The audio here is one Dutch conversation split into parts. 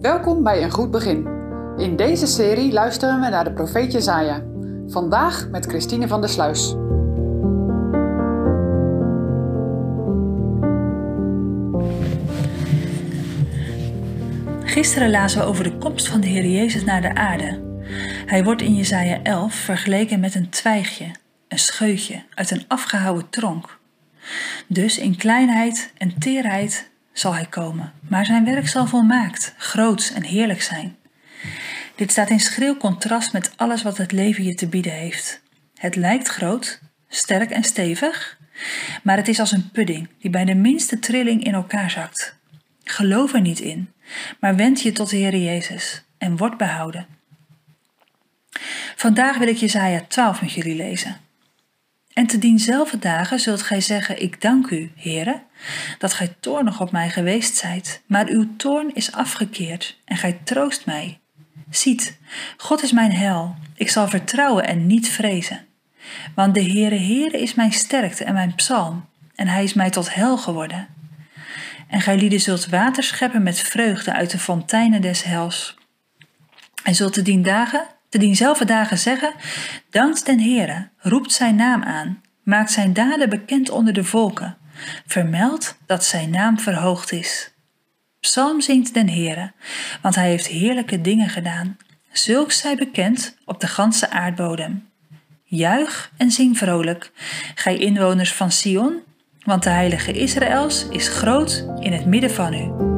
Welkom bij Een Goed Begin. In deze serie luisteren we naar de profeet Jezaja. Vandaag met Christine van der Sluis. Gisteren lazen we over de komst van de Heer Jezus naar de aarde. Hij wordt in Jesaja 11 vergeleken met een twijgje, een scheutje uit een afgehouwen tronk. Dus in kleinheid en teerheid zal hij komen, maar zijn werk zal volmaakt, groots en heerlijk zijn. Dit staat in schril contrast met alles wat het leven je te bieden heeft. Het lijkt groot, sterk en stevig, maar het is als een pudding die bij de minste trilling in elkaar zakt. Geloof er niet in, maar wend je tot de Heer Jezus en word behouden. Vandaag wil ik Jesaja 12 met jullie lezen. En te dienzelfde dagen zult gij zeggen, ik dank u, Heere, dat gij toornig op mij geweest zijt, maar uw toorn is afgekeerd en gij troost mij. Ziet, God is mijn hel, ik zal vertrouwen en niet vrezen. Want de Heere Heere is mijn sterkte en mijn psalm, en hij is mij tot hel geworden. En gij lieden zult water scheppen met vreugde uit de fonteinen des hels. En zult te dien dagen te dienzelfde dagen zeggen: Dankt den Heere, roept zijn naam aan, maakt zijn daden bekend onder de volken, vermeld dat zijn naam verhoogd is. Psalm zingt den Heere, want hij heeft heerlijke dingen gedaan. Zulks zij bekend op de ganse aardbodem. Juich en zing vrolijk, gij inwoners van Sion, want de heilige Israëls is groot in het midden van u.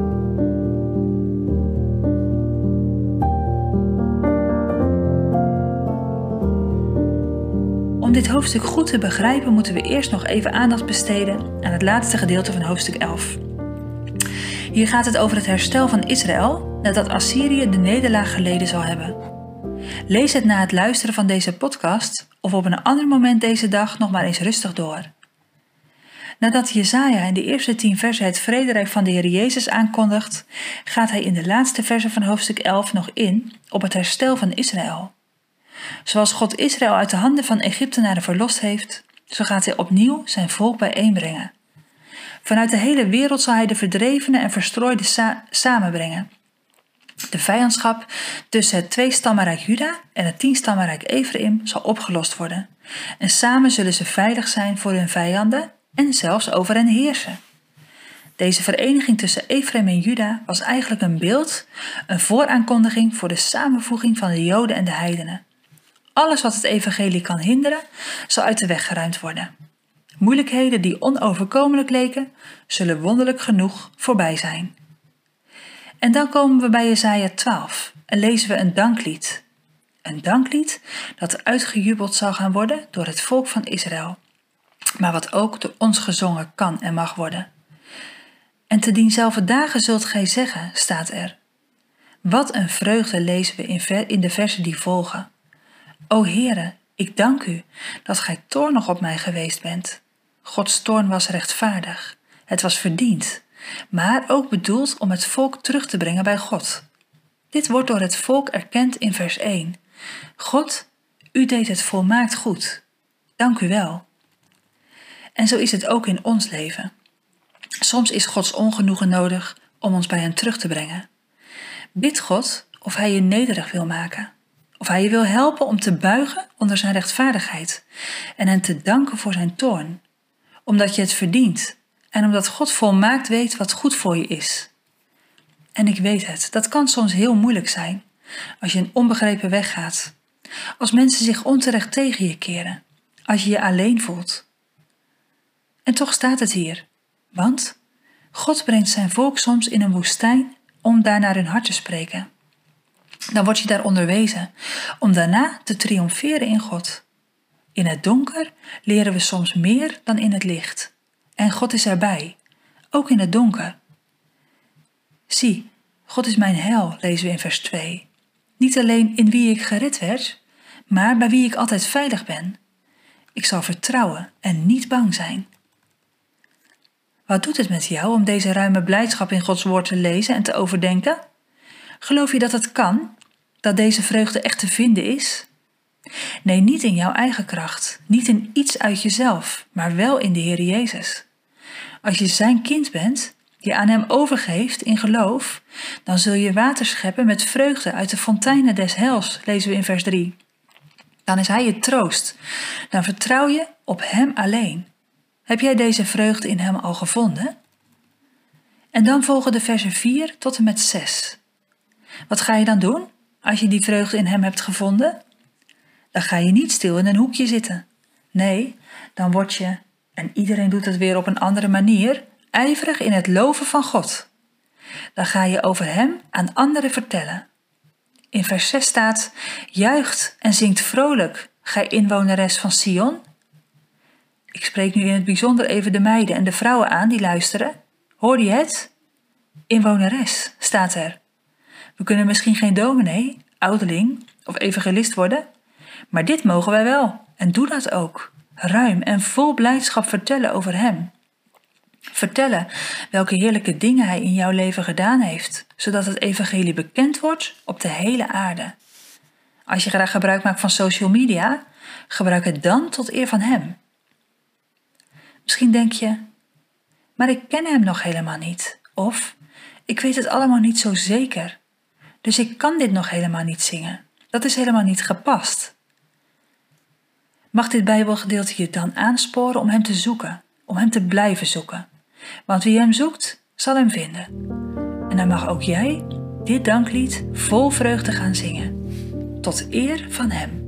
Om dit hoofdstuk goed te begrijpen moeten we eerst nog even aandacht besteden aan het laatste gedeelte van hoofdstuk 11. Hier gaat het over het herstel van Israël nadat Assyrië de nederlaag geleden zal hebben. Lees het na het luisteren van deze podcast of op een ander moment deze dag nog maar eens rustig door. Nadat Jezaja in de eerste tien versen het vrederijk van de Heer Jezus aankondigt, gaat hij in de laatste versen van hoofdstuk 11 nog in op het herstel van Israël. Zoals God Israël uit de handen van Egyptenaren verlost heeft, zo gaat hij opnieuw zijn volk bijeenbrengen. Vanuit de hele wereld zal hij de verdrevenen en verstrooiden samenbrengen. De vijandschap tussen het tweestammenrijk Juda en het tienstammenrijk Ephraim zal opgelost worden. En samen zullen ze veilig zijn voor hun vijanden en zelfs over hen heersen. Deze vereniging tussen Ephraim en Juda was eigenlijk een beeld, een vooraankondiging voor de samenvoeging van de Joden en de heidenen. Alles wat het evangelie kan hinderen, zal uit de weg geruimd worden. Moeilijkheden die onoverkomelijk leken, zullen wonderlijk genoeg voorbij zijn. En dan komen we bij Jesaja 12 en lezen we een danklied. Een danklied dat uitgejubeld zal gaan worden door het volk van Israël, maar wat ook door ons gezongen kan en mag worden. En te dienzelfde dagen zult gij zeggen, staat er. Wat een vreugde lezen we in, de versen die volgen. O Heere, ik dank u dat gij toornig op mij geweest bent. Gods toorn was rechtvaardig, het was verdiend, maar ook bedoeld om het volk terug te brengen bij God. Dit wordt door het volk erkend in vers 1. God, u deed het volmaakt goed. Dank u wel. En zo is het ook in ons leven. Soms is Gods ongenoegen nodig om ons bij Hem terug te brengen. Bid God of Hij je nederig wil maken of hij je wil helpen om te buigen onder zijn rechtvaardigheid en hen te danken voor zijn toorn, omdat je het verdient en omdat God volmaakt weet wat goed voor je is. En ik weet het, dat kan soms heel moeilijk zijn als je een onbegrepen weg gaat, als mensen zich onterecht tegen je keren, als je je alleen voelt. En toch staat het hier, want God brengt zijn volk soms in een woestijn om daar naar hun hart te spreken dan word je daar onderwezen om daarna te triomferen in God. In het donker leren we soms meer dan in het licht. En God is erbij, ook in het donker. Zie, God is mijn hel, lezen we in vers 2. Niet alleen in wie ik gered werd, maar bij wie ik altijd veilig ben. Ik zal vertrouwen en niet bang zijn. Wat doet het met jou om deze ruime blijdschap in Gods woord te lezen en te overdenken? Geloof je dat het kan? Dat deze vreugde echt te vinden is? Nee, niet in jouw eigen kracht, niet in iets uit jezelf, maar wel in de Heer Jezus. Als je zijn kind bent, die aan Hem overgeeft in geloof, dan zul je water scheppen met vreugde uit de fonteinen des hels, lezen we in vers 3. Dan is Hij je troost. Dan vertrouw je op Hem alleen. Heb jij deze vreugde in Hem al gevonden? En dan volgen de versen 4 tot en met 6. Wat ga je dan doen als je die vreugde in Hem hebt gevonden? Dan ga je niet stil in een hoekje zitten. Nee, dan word je, en iedereen doet het weer op een andere manier, ijverig in het loven van God. Dan ga je over Hem aan anderen vertellen. In vers 6 staat: Juicht en zingt vrolijk, gij inwoneres van Sion. Ik spreek nu in het bijzonder even de meiden en de vrouwen aan die luisteren. Hoor je het? Inwoneres staat er. We kunnen misschien geen dominee, ouderling of evangelist worden, maar dit mogen wij wel en doe dat ook. Ruim en vol blijdschap vertellen over Hem. Vertellen welke heerlijke dingen Hij in jouw leven gedaan heeft, zodat het evangelie bekend wordt op de hele aarde. Als je graag gebruik maakt van social media, gebruik het dan tot eer van Hem. Misschien denk je, maar ik ken Hem nog helemaal niet. Of, ik weet het allemaal niet zo zeker. Dus ik kan dit nog helemaal niet zingen. Dat is helemaal niet gepast. Mag dit Bijbelgedeelte je dan aansporen om Hem te zoeken, om Hem te blijven zoeken? Want wie Hem zoekt, zal Hem vinden. En dan mag ook jij dit danklied vol vreugde gaan zingen, tot eer van Hem.